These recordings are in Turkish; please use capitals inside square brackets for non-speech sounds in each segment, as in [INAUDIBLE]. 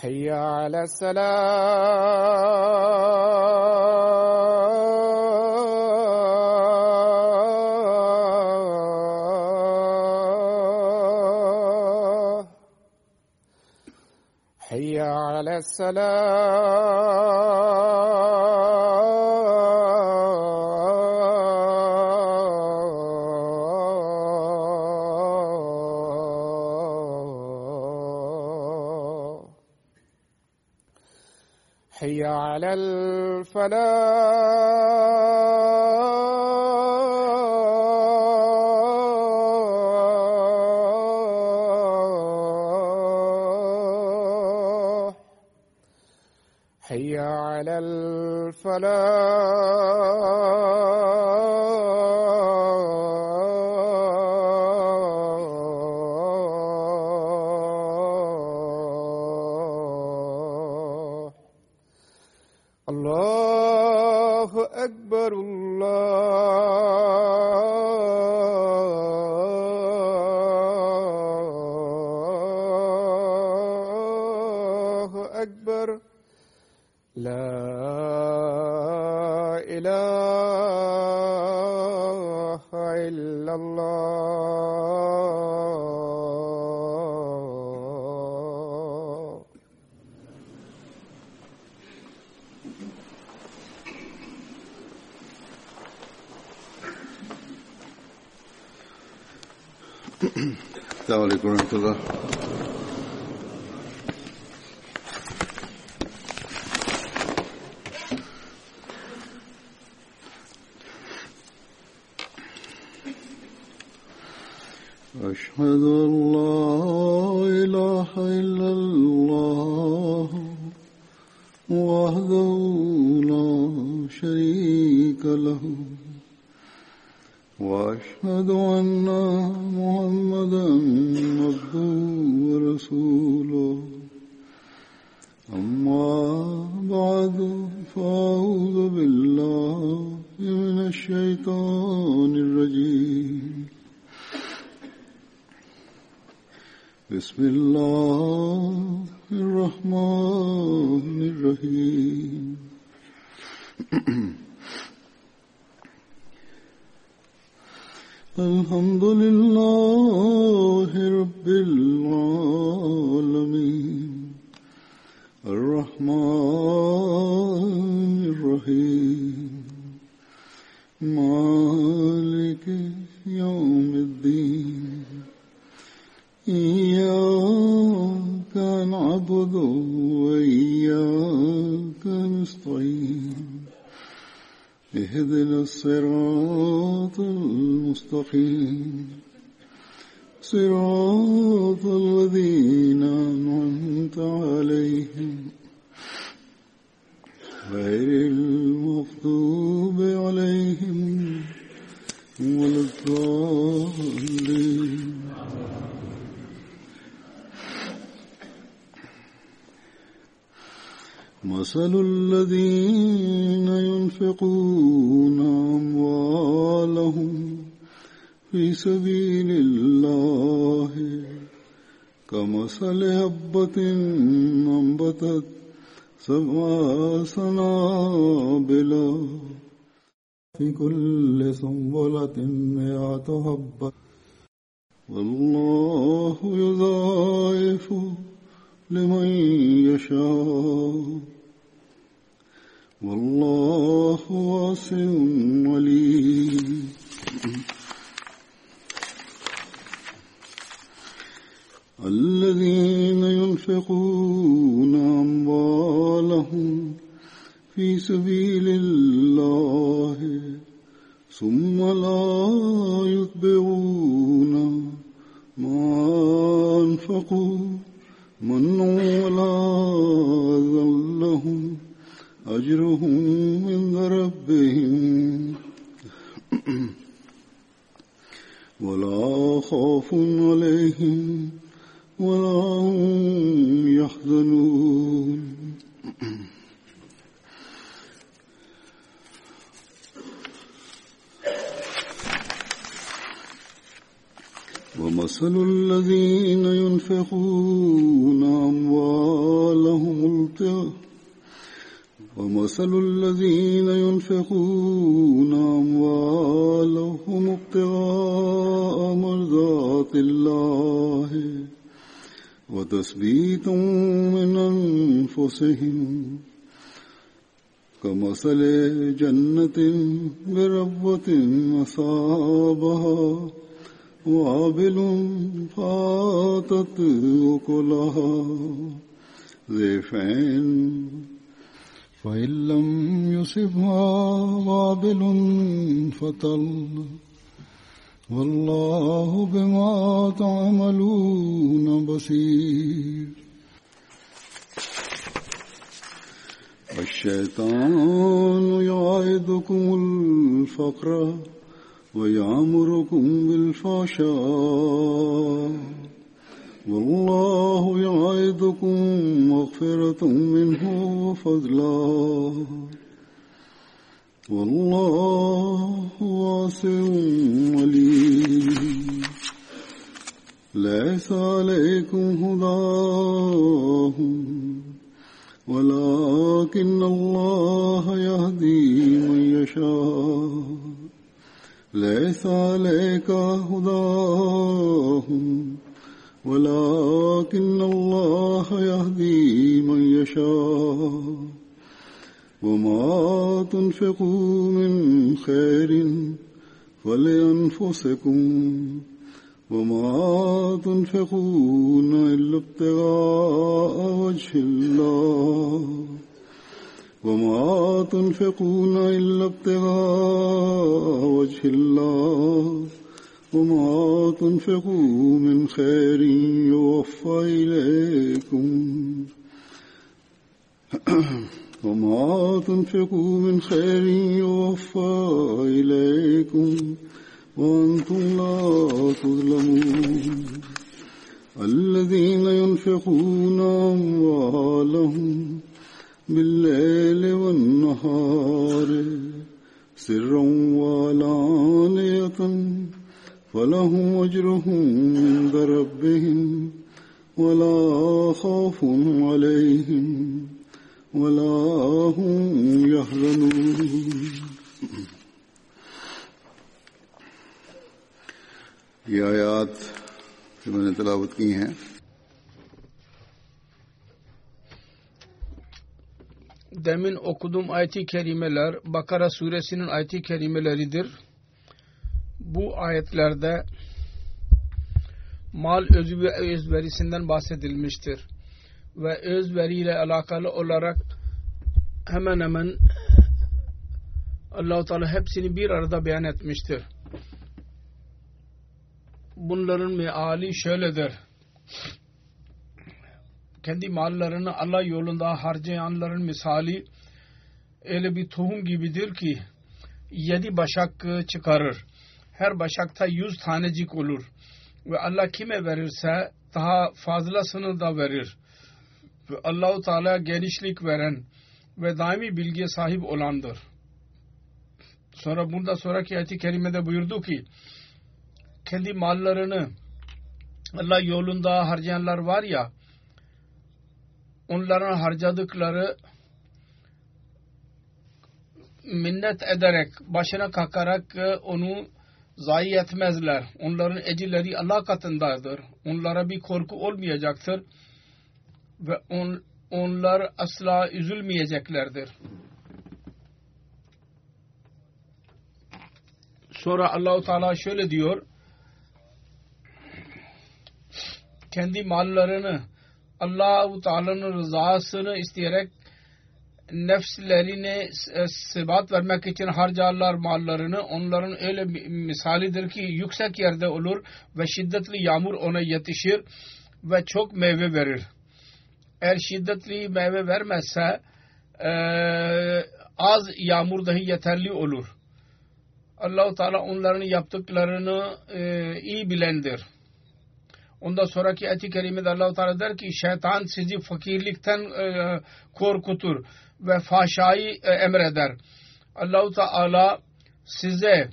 حي على السلام. حي على السلام. الفلاح حي على الفلاح. السلام علیکم ورحمۃ اللہ۔ اشہد كمثل هبة أنبتت سبع سنابل في كل سنبلة مئة حبة والله يضاعف لمن يشاء. والله واسع عليم الذين ينفقون أموالهم في سبيل الله ثم لا يتبعون ما أنفقوا من ولا ذلهم أجرهم عند ربهم. [CLEARS THROAT] ولا خوف عليهم ولا هم يحزنون. ومثل الذين ينفقون أموالهم ابتغاء ومثل الذين ينفقون أموالهم ابتغاء مرضات الله. وتثبيتا من أنفسهم كمثل جنة بربوة أصابها وابل فاتت أكلها ضيفين فإن لم يصبها وابل فطل والله بما تعملون بصير. الشيطان يعيدكم الفقر ويعمركم بالفحشاء. والله يعيدكم مغفرة منه وفضلا. والله واسع عليم. ليس عليكم هداهم ولكن الله يهدي من يشاء. ليس عليك هداهم ولكن الله يهدي من يشاء. وما تنفقوا من خير فلأنفسكم وما تنفقون إلا ابتغاء وجه الله وما تنفقون إلا ابتغاء وجه الله وما تنفقوا من خير يوفى إليكم [CLEARS THROAT] وما تنفقوا من خير يوفى إليكم وأنتم لا تظلمون. الذين ينفقون أموالهم بالليل والنهار سرا وعلانية فلهم أجرهم عند ربهم ولا خوف عليهم ولا هم يحزنون یہ آیات جو میں نے تلاوت کی ہیں Demin okuduğum ayet-i kerimeler Bakara suresinin ayet-i kerimeleridir. Bu ayetlerde mal özü ve özverisinden bahsedilmiştir. Ve özveriyle alakalı olarak hemen hemen Allah-u Teala hepsini bir arada beyan etmiştir. bunların meali şöyledir. Kendi mallarını Allah yolunda harcayanların misali öyle bir tohum gibidir ki yedi başak çıkarır. Her başakta yüz tanecik olur. Ve Allah kime verirse daha fazlasını da verir. Ve Allahu Teala genişlik veren ve daimi bilgiye sahip olandır. Sonra bunda sonraki ayet-i kerimede buyurdu ki kendi mallarını Allah yolunda harcayanlar var ya onların harcadıkları minnet ederek başına kakarak onu zayi etmezler. Onların ecirleri Allah katındadır. Onlara bir korku olmayacaktır. Ve on, onlar asla üzülmeyeceklerdir. Sonra Allahu Teala şöyle diyor. Kendi mallarını Allahu Teala'nın rızasını isteyerek nefslerine sebat vermek için harcarlar mallarını. Onların öyle misalidir ki yüksek yerde olur ve şiddetli yağmur ona yetişir ve çok meyve verir. Eğer şiddetli meyve vermezse e, az yağmur dahi yeterli olur. Allahu Teala onların yaptıklarını e, iyi bilendir. Ondan sonraki ayet-i kerimede Allah-u Teala der ki şeytan sizi fakirlikten e, korkutur ve fahşayı e, emreder. Allah-u Teala size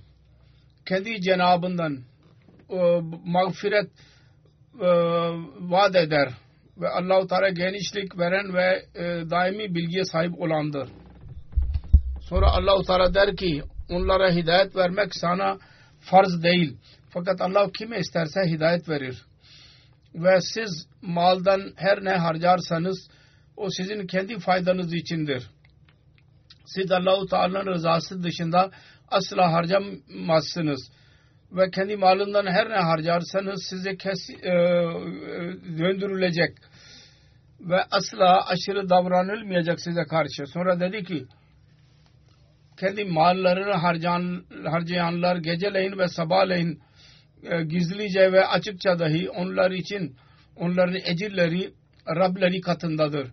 kendi cenabından e, mağfiret e, vaat eder ve Allah-u Teala genişlik veren ve e, daimi bilgiye sahip olandır. Sonra Allah-u Teala der ki onlara hidayet vermek sana farz değil. Fakat Allah kime isterse hidayet verir. Ve siz maldan her ne harcarsanız o sizin kendi faydanız içindir. Siz Allah-u Teala'nın rızası dışında asla harcamazsınız. Ve kendi malından her ne harcarsanız size kes, e, döndürülecek. Ve asla aşırı davranılmayacak size karşı. Sonra dedi ki kendi mallarını harcayan, harcayanlar geceleyin ve sabahleyin e, gizlice ve açıkça dahi onlar için onların ecirleri Rableri katındadır.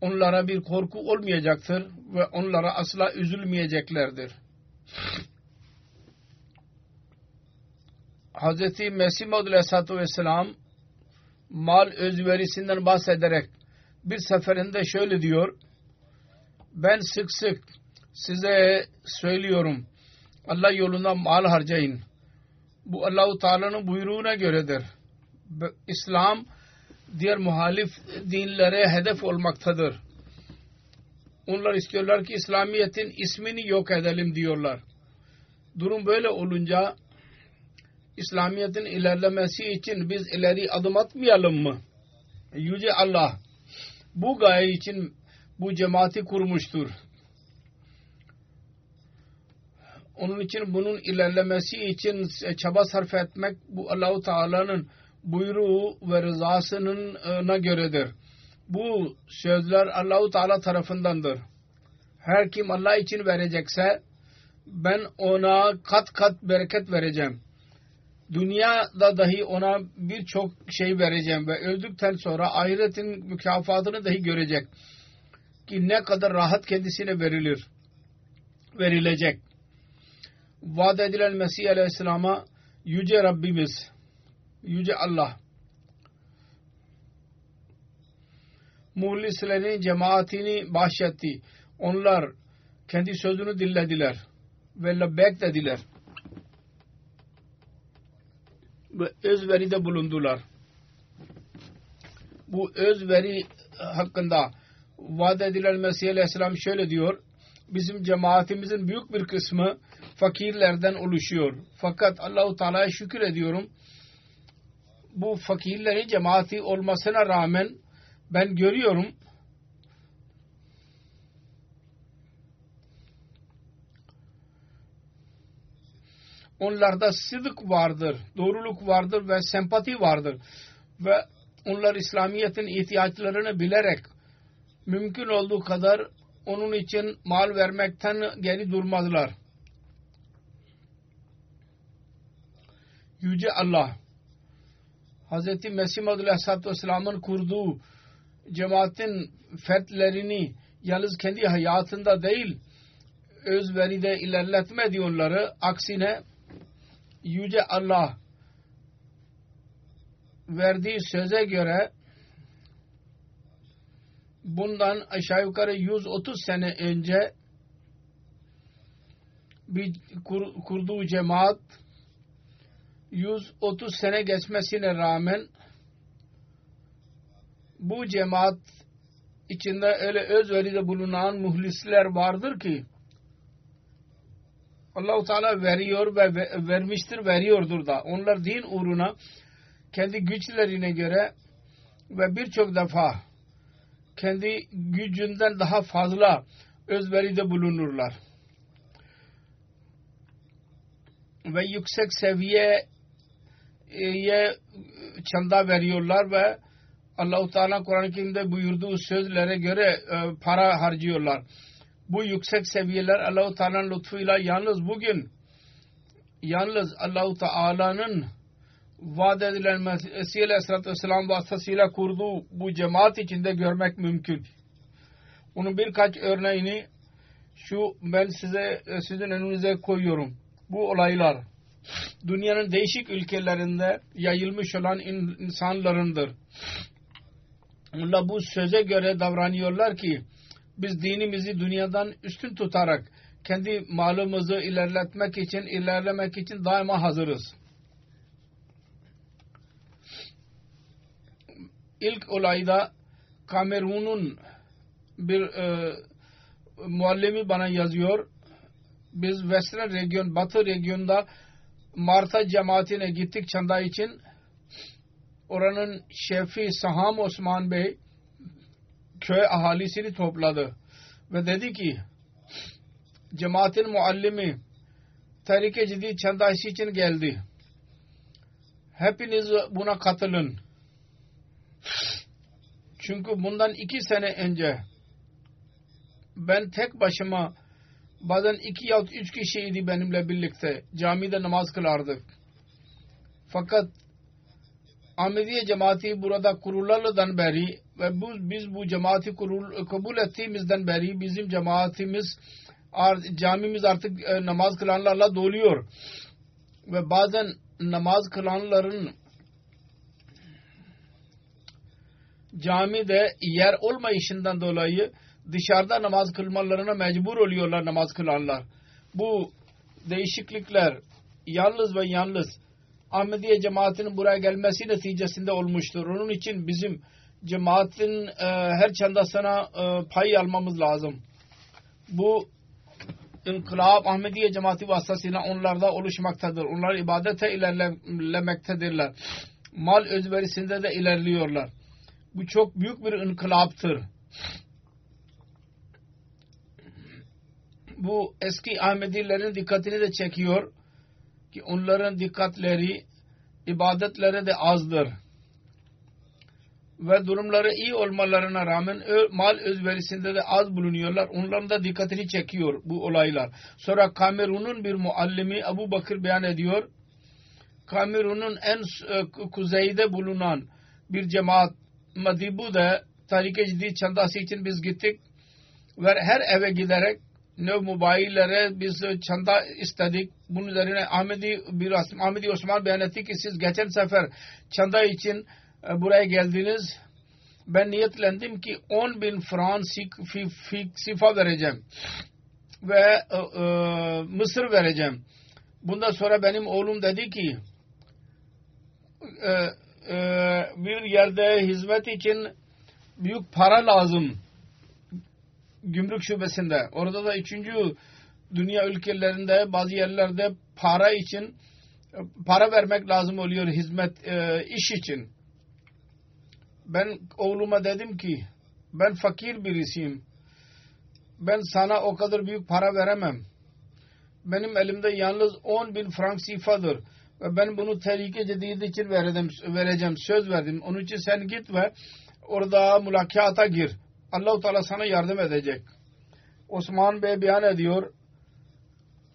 Onlara bir korku olmayacaktır ve onlara asla üzülmeyeceklerdir. Hz. Mesih Maud Aleyhisselatü Vesselam mal özverisinden bahsederek bir seferinde şöyle diyor ben sık sık size söylüyorum Allah yolunda mal harcayın. Bu Allahu Teala'nın buyruğuna göredir. İslam diğer muhalif dinlere hedef olmaktadır. Onlar istiyorlar ki İslamiyet'in ismini yok edelim diyorlar. Durum böyle olunca İslamiyet'in ilerlemesi için biz ileri adım atmayalım mı? Yüce Allah bu gaye için bu cemaati kurmuştur. Onun için bunun ilerlemesi için çaba sarf etmek bu Allahu Teala'nın buyruğu ve rızasına göredir. Bu sözler Allahu Teala tarafındandır. Her kim Allah için verecekse ben ona kat kat bereket vereceğim. Dünyada dahi ona birçok şey vereceğim ve öldükten sonra ahiretin mükafatını dahi görecek. Ki ne kadar rahat kendisine verilir. Verilecek. Vaat edilen Mesih Aleyhisselam'a Yüce Rabbimiz Yüce Allah muhlislerin cemaatini bahşetti. Onlar kendi sözünü dinlediler ve lebbek dediler. Ve özveride bulundular. Bu özveri hakkında vaat edilen Mesih Aleyhisselam şöyle diyor. Bizim cemaatimizin büyük bir kısmı fakirlerden oluşuyor. Fakat Allahu Teala'ya şükür ediyorum. Bu fakirlerin cemaati olmasına rağmen ben görüyorum onlarda sıdık vardır, doğruluk vardır ve sempati vardır. Ve onlar İslamiyet'in ihtiyaçlarını bilerek mümkün olduğu kadar onun için mal vermekten geri durmazlar. Yüce Allah Hz. Mesih Aleyhisselatü Vesselam'ın kurduğu cemaatin fertlerini yalnız kendi hayatında değil özveride ilerletmedi onları. Aksine Yüce Allah verdiği söze göre bundan aşağı yukarı 130 sene önce bir kur, kurduğu cemaat 130 sene geçmesine rağmen bu cemaat içinde öyle özveride bulunan muhlisler vardır ki Allahu Teala veriyor ve vermiştir veriyordur da onlar din uğruna kendi güçlerine göre ve birçok defa kendi gücünden daha fazla özveride bulunurlar. Ve yüksek seviyeye çanda veriyorlar ve Allah-u Teala Kur'an-ı Kerim'de buyurduğu sözlere göre e, para harcıyorlar. Bu yüksek seviyeler Allah-u Teala'nın lütfuyla yalnız bugün yalnız Allah-u Teala'nın vaat edilen Mesih Aleyhisselatü Vesselam vasıtasıyla kurduğu bu cemaat içinde görmek mümkün. Onun birkaç örneğini şu ben size sizin önünüze koyuyorum. Bu olaylar dünyanın değişik ülkelerinde yayılmış olan insanlarındır. Onlar bu söze göre davranıyorlar ki biz dinimizi dünyadan üstün tutarak kendi malımızı ilerletmek için, ilerlemek için daima hazırız. İlk olayda Kamerun'un bir e, muallimi bana yazıyor. Biz Western region, Batı regionda Marta cemaatine gittik çanda için. Oranın şefi Saham Osman Bey köy ahalisini topladı ve dedi ki cemaatin muallimi Tarike Ciddi çandası için geldi. Hepiniz buna katılın. Çünkü bundan iki sene önce ben tek başıma bazen iki ya üç kişiydi benimle birlikte camide namaz kılardık. Fakat Ahmediye cemaati burada kurulalıdan beri ve bu, biz bu cemaati kurul, kabul ettiğimizden beri bizim cemaatimiz camimiz artık e, namaz kılanlarla doluyor. Ve bazen namaz kılanların camide yer olmayışından dolayı dışarıda namaz kılmalarına mecbur oluyorlar namaz kılanlar. Bu değişiklikler yalnız ve yalnız Ahmediye cemaatinin buraya gelmesi neticesinde olmuştur. Onun için bizim cemaatin e, her çandasına e, pay almamız lazım. Bu inkılap Ahmediye cemaati vasıtasıyla onlarda oluşmaktadır. Onlar ibadete ilerlemektedirler. Mal özverisinde de ilerliyorlar. Bu çok büyük bir inkılaptır. Bu eski Ahmedilerin dikkatini de çekiyor ki onların dikkatleri ibadetleri de azdır. Ve durumları iyi olmalarına rağmen mal özverisinde de az bulunuyorlar. Onların da dikkatini çekiyor bu olaylar. Sonra Kamerun'un bir muallimi Abu Bakır beyan ediyor. Kamerun'un en e, kuzeyde bulunan bir cemaat Madibu'da Tarike Ciddi çandası için biz gittik ve her eve giderek ne mobaillere biz çanda istedik. Bunun üzerine Ahmedi, bir, Ahmedi Osman beyan etti ki siz geçen sefer çanda için e, buraya geldiniz. Ben niyetlendim ki 10 bin frank sifa vereceğim. Ve e, e, Mısır vereceğim. Bundan sonra benim oğlum dedi ki e, e, bir yerde hizmet için büyük para lazım gümrük şubesinde. Orada da üçüncü dünya ülkelerinde bazı yerlerde para için para vermek lazım oluyor hizmet e, iş için. Ben oğluma dedim ki ben fakir birisiyim. Ben sana o kadar büyük para veremem. Benim elimde yalnız 10 bin frank sifadır. Ve ben bunu tehlike cedid için vereceğim, vereceğim. Söz verdim. Onun için sen git ve orada mülakata gir. Allahu Teala sana yardım edecek. Osman Bey beyan ediyor.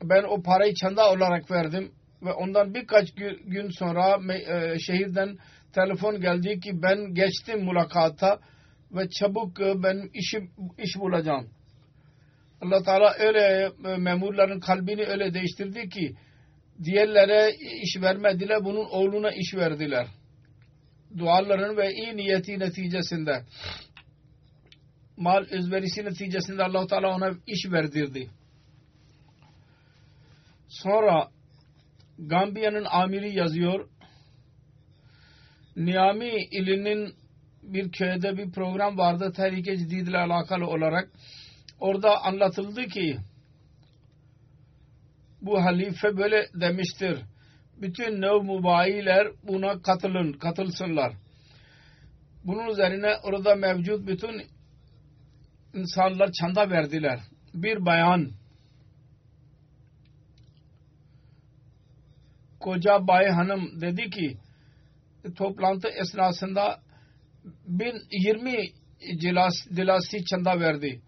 Ben o parayı çanda olarak verdim ve ondan birkaç gün sonra e, şehirden telefon geldi ki ben geçtim mülakata ve çabuk e, ben işi, iş bulacağım. Allah Teala öyle e, memurların kalbini öyle değiştirdi ki diğerlere iş vermediler bunun oğluna iş verdiler. Duaların ve iyi niyeti neticesinde mal özverisi neticesinde Allah Teala ona iş verdirdi. Sonra Gambiya'nın amiri yazıyor. Niyami ilinin bir köyde bir program vardı tehlike cidid ile alakalı olarak. Orada anlatıldı ki bu halife böyle demiştir. Bütün nev mubayiler buna katılın, katılsınlar. Bunun üzerine orada mevcut bütün insanlar çanda verdiler. Bir bayan koca bay hanım dedi ki toplantı esnasında bin yirmi cilas, dilasi çanda verdi.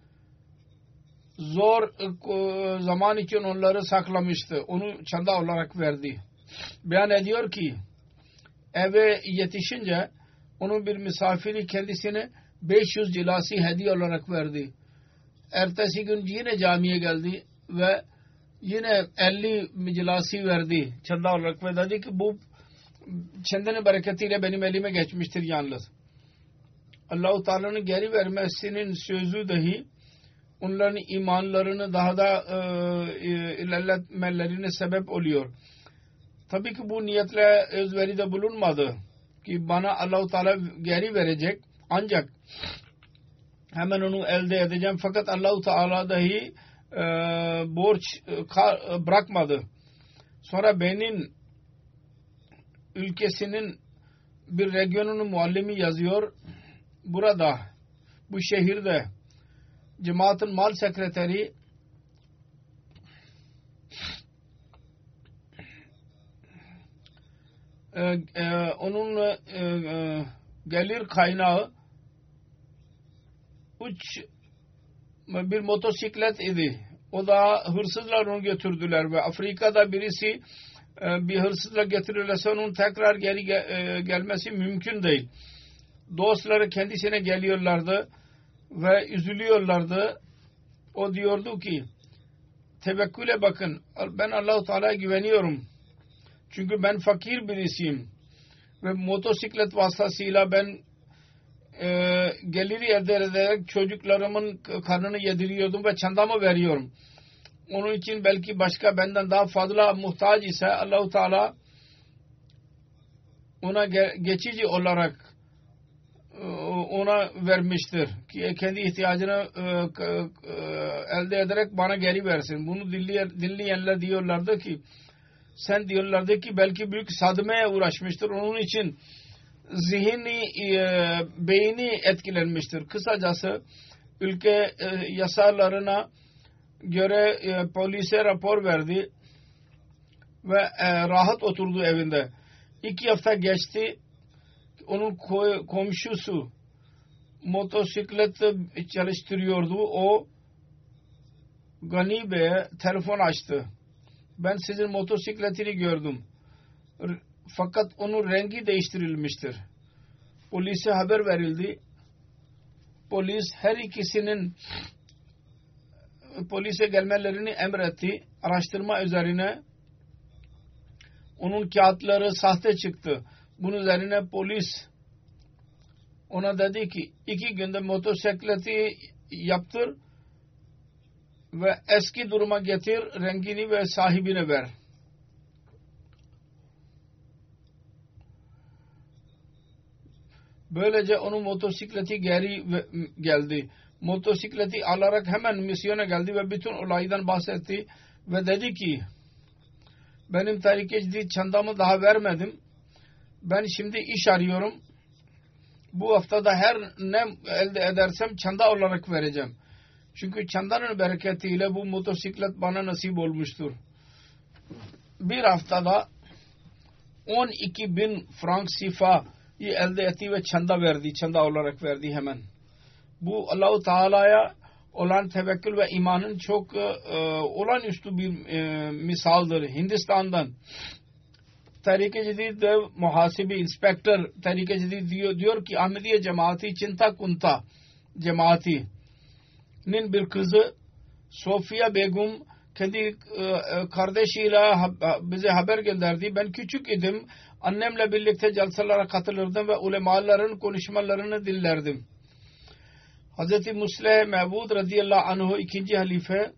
Zor e, zaman için onları saklamıştı. Onu çanda olarak verdi. Beyan ediyor ki eve yetişince onun bir misafiri kendisine 500 cilasi hediye olarak verdi. Ertesi gün yine camiye geldi ve yine 50 cilasi verdi çanda olarak ve dedi ki bu çandanın bereketiyle benim elime geçmiştir yalnız. Allah-u Teala'nın geri vermesinin sözü dahi onların imanlarını daha da e, e, ilerletmelerine sebep oluyor. Tabii ki bu niyetle özveride bulunmadı ki bana Allah-u Teala geri verecek ancak hemen onu elde edeceğim fakat Allah-u Teala dahi e, borç e, e, bırakmadı. Sonra Benin ülkesinin bir regionunun muallimi yazıyor. Burada bu şehirde cemaatin mal sekreteri e, e, onun e, e, gelir kaynağı uç bir motosiklet idi. O da hırsızlar onu götürdüler ve Afrika'da birisi bir hırsızla getirilirse onun tekrar geri e, gelmesi mümkün değil. Dostları kendisine geliyorlardı ve üzülüyorlardı. O diyordu ki tevekküle bakın ben Allahu Teala'ya güveniyorum. Çünkü ben fakir birisiyim ve motosiklet vasıtasıyla ben e, geliri elde ederek çocuklarımın karnını yediriyordum ve çandamı veriyorum. Onun için belki başka benden daha fazla muhtaç ise Allahu Teala ona geçici olarak e, ona vermiştir ki kendi ihtiyacını e, e, elde ederek bana geri versin. Bunu dinleyenler diyorlardı ki sen diyorlardı ki belki büyük sadmeye uğraşmıştır. Onun için zihni beyni etkilenmiştir. Kısacası ülke yasalarına göre polise rapor verdi ve rahat oturdu evinde. İki hafta geçti onun komşusu motosiklet çalıştırıyordu. O Gani Bey'e telefon açtı. Ben sizin motosikletini gördüm. Fakat onun rengi değiştirilmiştir. Polise haber verildi. Polis her ikisinin polise gelmelerini emretti. Araştırma üzerine onun kağıtları sahte çıktı. Bunun üzerine polis ona dedi ki iki günde motosikleti yaptır ve eski duruma getir rengini ve sahibine ver. Böylece onun motosikleti geri geldi. Motosikleti alarak hemen misyona geldi ve bütün olaydan bahsetti ve dedi ki benim tarikeci çandamı daha vermedim ben şimdi iş arıyorum. Bu haftada her ne elde edersem çanda olarak vereceğim. Çünkü çandanın bereketiyle bu motosiklet bana nasip olmuştur. Bir haftada 12 bin frank sifayı elde etti ve çanda verdi. Çanda olarak verdi hemen. Bu Allahu Teala'ya olan tevekkül ve imanın çok e, olağanüstü bir e, misaldır. Hindistan'dan Tarike Cedid muhasibi inspektör Tarike Cedid diyor, diyor ki Ahmediye cemaati Çinta Kunta cemaatinin bir kızı Sofia Begum kendi e, e, kardeşiyle bize haber gönderdi. Ben küçük idim. Annemle birlikte celsalara katılırdım ve ulemaların konuşmalarını dinlerdim. Hz. Musleh Mehbud radıyallahu anhu ikinci halife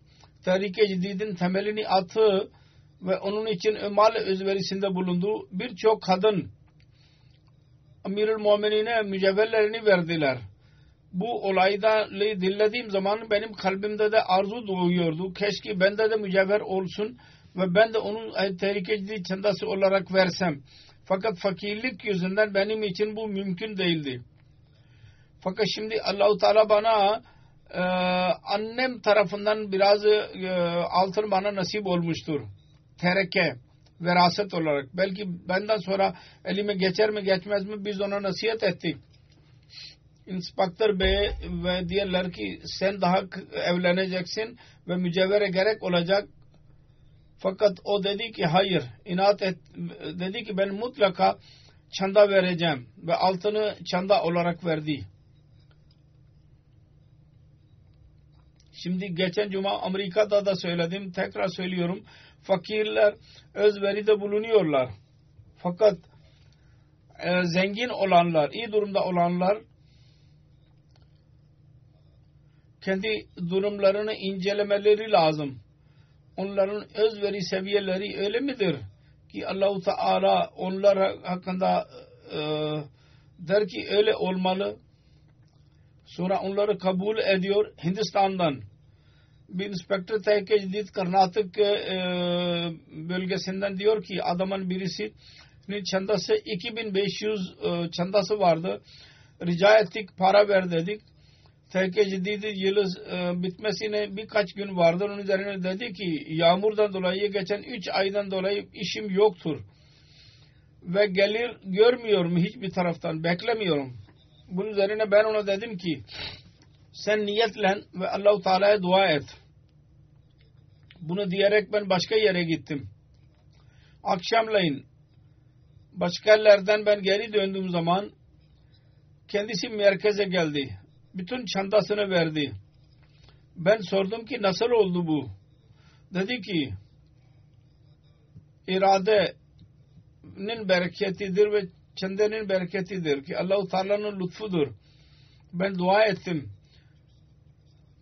Tarike Cedid'in temelini attı ve onun için mal özverisinde bulundu. Birçok kadın Amirül Mu'minine mücevherlerini verdiler. Bu olayda dinlediğim zaman benim kalbimde de arzu doğuyordu. Keşke bende de mücevher olsun ve ben de onun tehlikeli çandası olarak versem. Fakat fakirlik yüzünden benim için bu mümkün değildi. Fakat şimdi Allahu Teala bana e, annem tarafından biraz e, altın bana nasip olmuştur. Tereke, veraset olarak. Belki benden sonra elime geçer mi geçmez mi biz ona nasihat ettik. İnspektör Bey ve diyorlar ki sen daha evleneceksin ve mücevhere gerek olacak. Fakat o dedi ki hayır inat et dedi ki ben mutlaka çanda vereceğim ve altını çanda olarak verdi. Şimdi geçen cuma Amerika'da da söyledim tekrar söylüyorum fakirler özveride bulunuyorlar. Fakat e, zengin olanlar, iyi durumda olanlar kendi durumlarını incelemeleri lazım. Onların özveri seviyeleri öyle midir ki Allahu Teala onlar hakkında e, der ki öyle olmalı. Sonra onları kabul ediyor Hindistan'dan. Bir inspektör tehkecdid Karnatık e, bölgesinden diyor ki adamın birisi çandası 2500 e, çandası vardı. Rica ettik para ver dedik Tehke ciddi yılı e, bitmesine birkaç gün vardır. Onun üzerine dedi ki yağmurdan dolayı geçen üç aydan dolayı işim yoktur. Ve gelir görmüyorum hiçbir taraftan. Beklemiyorum. Bunun üzerine ben ona dedim ki sen niyetlen ve Allahu Teala'ya dua et. Bunu diyerek ben başka yere gittim. Akşamleyin başka yerlerden ben geri döndüğüm zaman kendisi merkeze geldi bütün çantasını verdi. Ben sordum ki nasıl oldu bu? Dedi ki iradenin bereketidir ve çandenin bereketidir ki Allahu Teala'nın lütfudur. Ben dua ettim.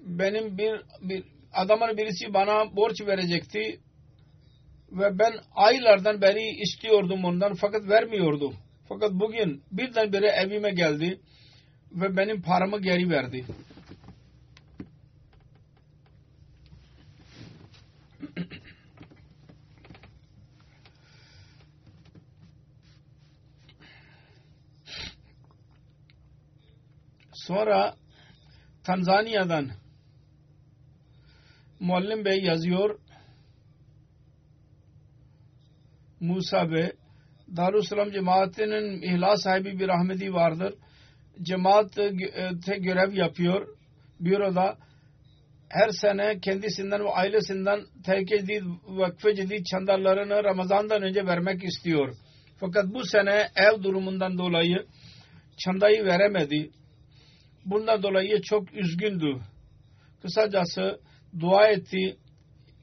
Benim bir, bir adamın birisi bana borç verecekti ve ben aylardan beri istiyordum ondan fakat vermiyordu. Fakat bugün birdenbire evime geldi ve benim paramı geri verdi. Sonra Tanzanya'dan Muallim Bey yazıyor Musa Bey Darussalam cemaatinin ihlas sahibi bir rahmeti vardır cemaatte görev yapıyor büroda her sene kendisinden ve ailesinden tehkecdid vakfe cedid çandarlarını Ramazan'dan önce vermek istiyor. Fakat bu sene ev durumundan dolayı çandayı veremedi. Bundan dolayı çok üzgündü. Kısacası dua etti.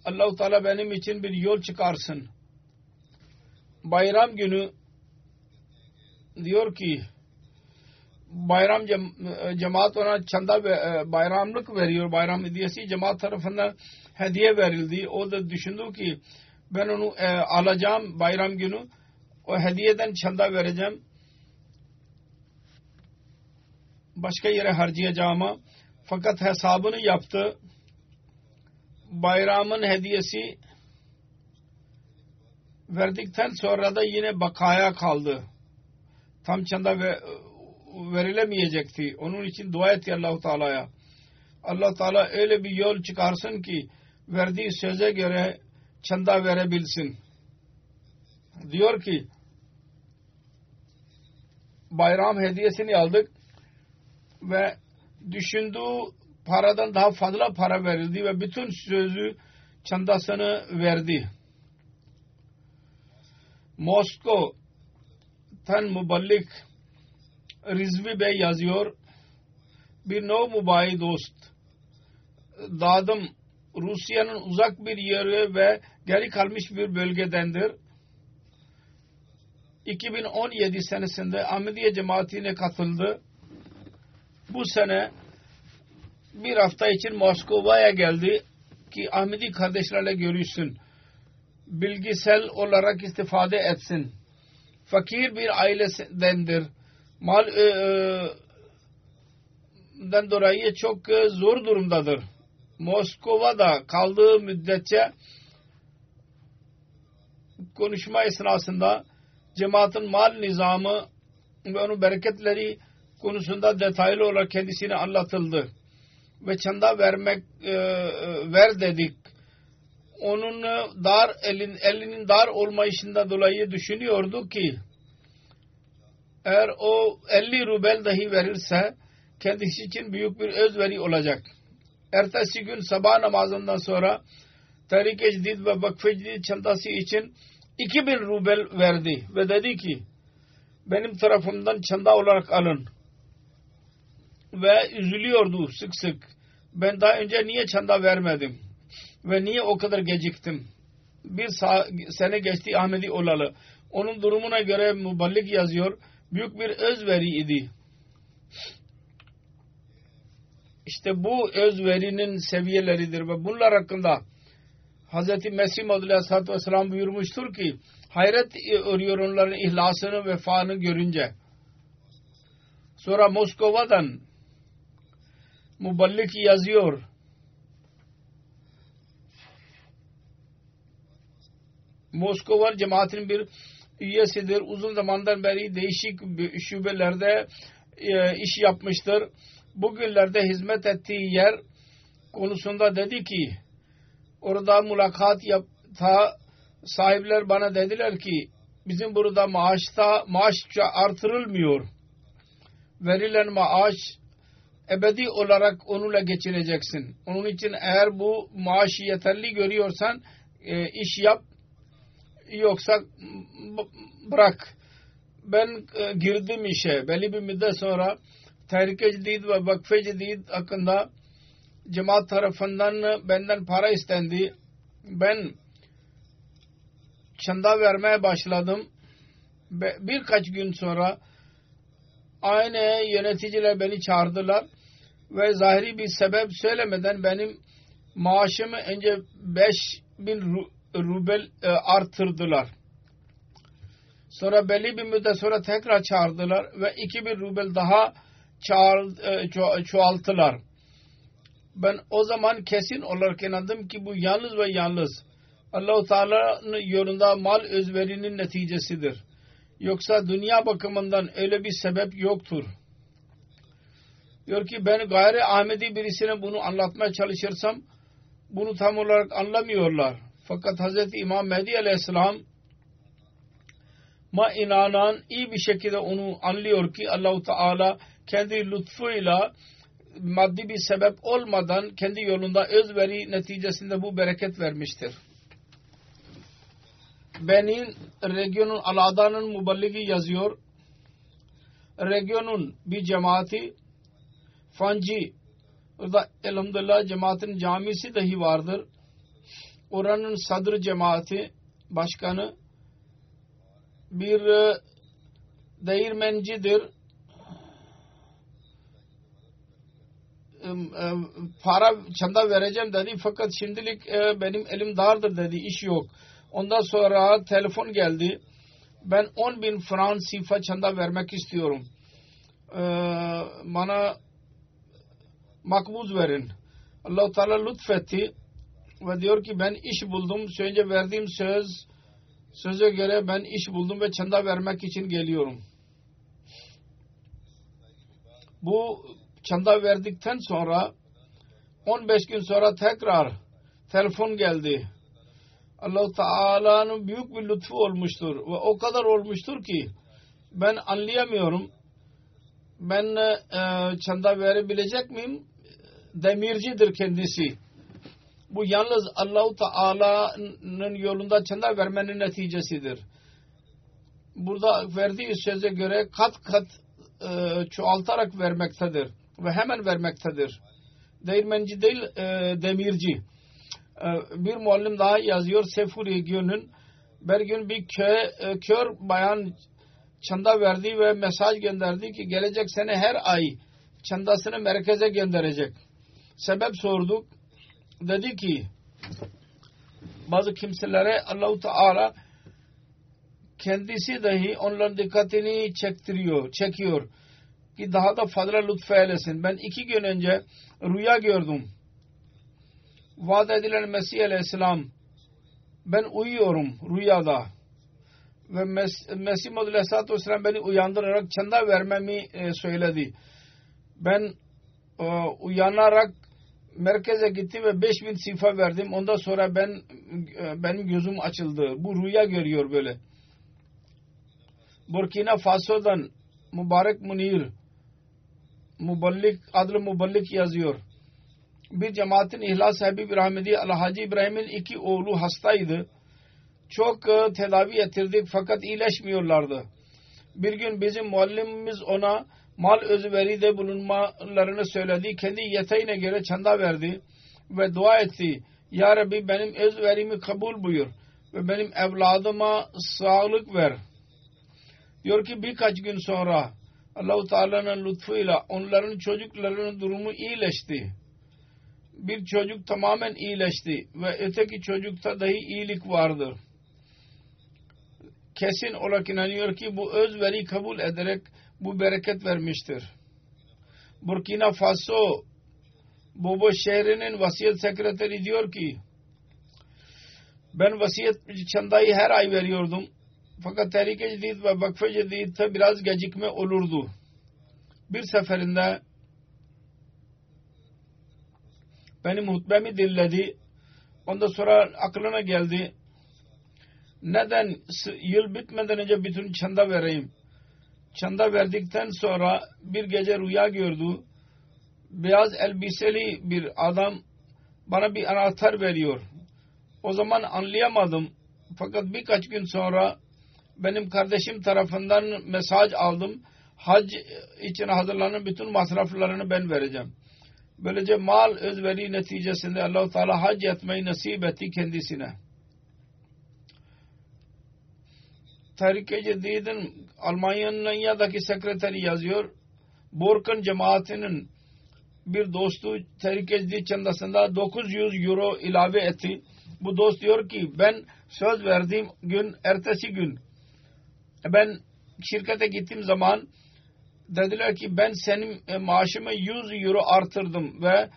Allahu Teala benim için bir yol çıkarsın. Bayram günü diyor ki bayram cem, cemaat ona çanda e, bayramlık veriyor. Bayram hediyesi cemaat tarafından hediye verildi. O da düşündü ki ben onu e, alacağım bayram günü. O hediyeden çanda vereceğim. Başka yere harcayacağıma. Fakat hesabını yaptı. Bayramın hediyesi verdikten sonra da yine bakaya kaldı. Tam çanda ve verilemeyecekti. Onun için dua etti Allahu Teala'ya. Allah Teala öyle bir yol çıkarsın ki verdiği söze göre çanda verebilsin. Diyor ki bayram hediyesini aldık ve düşündüğü paradan daha fazla para verildi ve bütün sözü çandasını verdi. Moskov'tan muballik Rizvi Bey yazıyor. Bir no mubayi dost. Dadım Rusya'nın uzak bir yeri ve geri kalmış bir bölgedendir. 2017 senesinde Ahmediye cemaatine katıldı. Bu sene bir hafta için Moskova'ya geldi ki Ahmedi kardeşlerle görüşsün. Bilgisel olarak istifade etsin. Fakir bir ailesindendir. Mal e, e, dolayı çok e, zor durumdadır. Moskova'da kaldığı müddetçe konuşma esnasında cemaatin mal nizamı ve onun bereketleri konusunda detaylı olarak kendisine anlatıldı. Ve çanda vermek e, ver dedik. Onun dar elin, elinin dar olmayışından dolayı düşünüyordu ki eğer o 50 rubel dahi verirse kendisi için büyük bir özveri olacak. Ertesi gün sabah namazından sonra Tahrik-i Cedid ve Vakf-ı Cedid çantası için 2000 rubel verdi ve dedi ki benim tarafımdan çanda olarak alın. Ve üzülüyordu sık sık. Ben daha önce niye çanda vermedim? Ve niye o kadar geciktim? Bir sene geçti Ahmedi olalı. Onun durumuna göre muballik yazıyor. Büyük bir özveri idi. İşte bu özverinin seviyeleridir ve bunlar hakkında Hz. Mesih Maud Aleyhisselatü Vesselam buyurmuştur ki hayret örüyor onların ihlasını vefanı görünce. Sonra Moskova'dan muballik yazıyor. Moskova cemaatin bir üyesidir. Uzun zamandan beri değişik şubelerde e, iş yapmıştır. Bugünlerde hizmet ettiği yer konusunda dedi ki orada mülakat yapta sahipler bana dediler ki bizim burada maaşta maaş artırılmıyor. Verilen maaş ebedi olarak onunla geçineceksin. Onun için eğer bu maaşı yeterli görüyorsan e, iş yap yoksa bırak. Ben e, girdim işe. Belli bir müddet sonra Tehrik-i Cedid ve Vakf-ı Cedid hakkında cemaat tarafından benden para istendi. Ben çanda vermeye başladım. Birkaç gün sonra aynı yöneticiler beni çağırdılar ve zahiri bir sebep söylemeden benim maaşımı önce 5 bin rubel e, artırdılar. Sonra belli bir müddet sonra tekrar çağırdılar ve 2000 rubel daha çağır, e, ço çoğalttılar. Ben o zaman kesin olarak inandım ki bu yalnız ve yalnız Allah-u Teala'nın yolunda mal özverinin neticesidir. Yoksa dünya bakımından öyle bir sebep yoktur. Diyor ki ben gayri Ahmedi birisine bunu anlatmaya çalışırsam bunu tam olarak anlamıyorlar. Fakat Hz. İmam Mehdi Aleyhisselam ma inanan iyi bir şekilde onu anlıyor ki Allahu Teala kendi lütfuyla maddi bir sebep olmadan kendi yolunda özveri neticesinde bu bereket vermiştir. Benin regionun Alada'nın muballigi yazıyor. Regionun bir cemaati Fanci orada elhamdülillah cemaatin camisi dahi vardır. Oranın sadr cemaati başkanı bir e, değirmencidir. para çanda vereceğim dedi fakat şimdilik e, benim elim dardır dedi iş yok. Ondan sonra telefon geldi. Ben 10 bin Fransifa çanda vermek istiyorum. E, bana makbuz verin. allah Teala lütfetti ve diyor ki ben iş buldum. Önce verdiğim söz söze göre ben iş buldum ve çanda vermek için geliyorum. Bu çanda verdikten sonra 15 gün sonra tekrar telefon geldi. allah Teala'nın büyük bir lütfu olmuştur ve o kadar olmuştur ki ben anlayamıyorum. Ben e, çanda verebilecek miyim? Demircidir kendisi. Bu yalnız Allah-u Teala'nın yolunda çanda vermenin neticesidir. burada verdiği söze göre kat kat e, çoğaltarak vermektedir ve hemen vermektedir. Değirmenci değil e, demirci. E, bir muallim daha yazıyor Sefuri günün bir gün bir köy, e, kör bayan çanda verdi ve mesaj gönderdi ki gelecek sene her ay çandasını merkeze gönderecek. Sebep sorduk. Dedi ki bazı kimselere Allahu Teala kendisi dahi onların dikkatini çektiriyor, çekiyor ki daha da fazla lütfeylesin. Ben iki gün önce rüya gördüm. Vaat edilen Mesih Aleyhisselam ben uyuyorum rüyada ve Mes Mesih Muhammed Aleyhisselatü Vesselam beni uyandırarak çanda vermemi e, söyledi. Ben e, uyanarak merkeze gittim ve 5000 sifa verdim. Ondan sonra ben e, benim gözüm açıldı. Bu rüya görüyor böyle. Burkina Faso'dan Mübarek Munir Muballik adlı Muballik yazıyor. Bir cemaatin İhlas Habib Rahmedi Al-Hacı İbrahim'in iki oğlu hastaydı. Çok tedavi ettirdik fakat iyileşmiyorlardı. Bir gün bizim muallimimiz ona mal özveride bulunmalarını söyledi. Kendi yeteğine göre çanda verdi ve dua etti. Ya Rabbi benim özverimi kabul buyur ve benim evladıma sağlık ver. Diyor ki birkaç gün sonra Allahu Teala'nın lütfuyla onların çocuklarının durumu iyileşti. Bir çocuk tamamen iyileşti ve öteki çocukta dahi iyilik vardır. Kesin olarak inanıyor ki bu özveri kabul ederek bu bereket vermiştir. Burkina Faso Bobo şehrinin vasiyet sekreteri diyor ki ben vasiyet çandayı her ay veriyordum. Fakat Tehlike Cedid ve Vakfe Cedid'de biraz gecikme olurdu. Bir seferinde benim hutbemi dinledi. Ondan sonra aklına geldi. Neden yıl bitmeden önce bütün çanda vereyim? Çanda verdikten sonra bir gece rüya gördü. Beyaz elbiseli bir adam bana bir anahtar veriyor. O zaman anlayamadım. Fakat birkaç gün sonra benim kardeşim tarafından mesaj aldım. Hac için hazırlanan bütün masraflarını ben vereceğim. Böylece mal özveri neticesinde Allah-u Teala hac etmeyi nasip etti kendisine. Tahrik-i Cedid'in Almanya'daki sekreteri yazıyor. Borkan cemaatinin bir dostu Tahrik-i Cedid çandasında 900 euro ilave etti. Bu dost diyor ki ben söz verdiğim gün ertesi gün ben şirkete gittiğim zaman dediler ki ben senin e, maaşımı 100 euro artırdım ve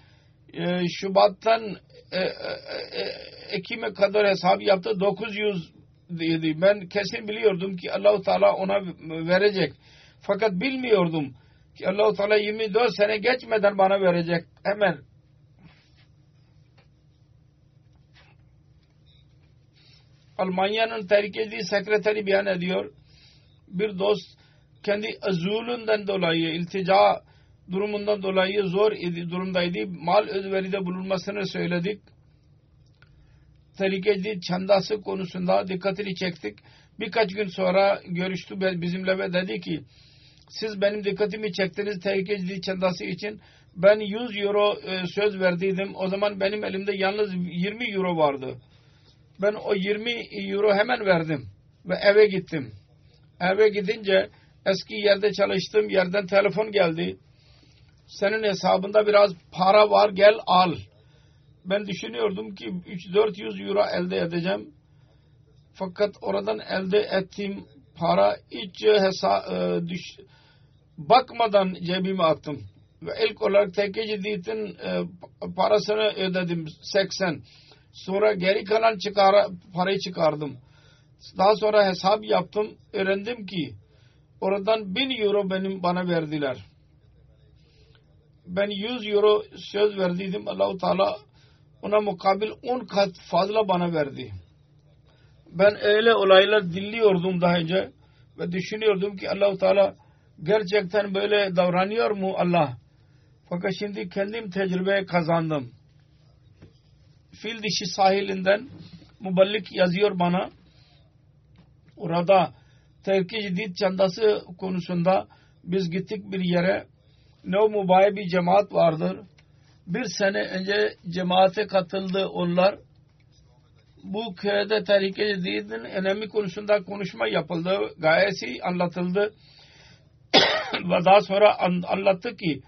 e, Şubat'tan e, Ekim'e kadar hesap yaptı 900 dedi. Ben kesin biliyordum ki Allahu Teala ona verecek. Fakat bilmiyordum ki Allahu Teala 24 sene geçmeden bana verecek hemen. Almanya'nın tehlikeli sekreteri beyan ediyor. Bir dost kendi azulünden dolayı, iltica durumundan dolayı zor idi, durumdaydı. Mal özveride bulunmasını söyledik. Tehlikeli çandası konusunda dikkatini çektik. Birkaç gün sonra görüştü bizimle ve dedi ki siz benim dikkatimi çektiniz tehlikeli çandası için. Ben 100 euro e, söz verdiydim. O zaman benim elimde yalnız 20 euro vardı. Ben o 20 euro hemen verdim ve eve gittim. Eve gidince eski yerde çalıştığım yerden telefon geldi. Senin hesabında biraz para var gel al. Ben düşünüyordum ki 3-400 euro elde edeceğim. Fakat oradan elde ettiğim para hiç hesa e, düş, bakmadan cebime attım. Ve ilk olarak tekkeci diyetin e, parasını ödedim 80. Sonra geri kalan çıkara, parayı çıkardım. Daha sonra hesap yaptım. Öğrendim ki oradan 1000 euro benim bana verdiler. Ben 100 euro söz verdiydim. Allahu Teala ona mukabil 10 kat fazla bana verdi. Ben öyle olaylar dinliyordum daha önce ve düşünüyordum ki Allahu Teala gerçekten böyle davranıyor mu Allah? Fakat şimdi kendim tecrübe kazandım. Fil dişi sahilinden muballik yazıyor bana. Orada Terki Cidid çandası konusunda biz gittik bir yere. Ne o mübarek bir cemaat vardır. Bir sene önce cemaate katıldı onlar. Bu köyde Tehlike Cidid'in önemi konusunda konuşma yapıldı. Gayesi anlatıldı. [COUGHS] Ve daha sonra an, anlattı ki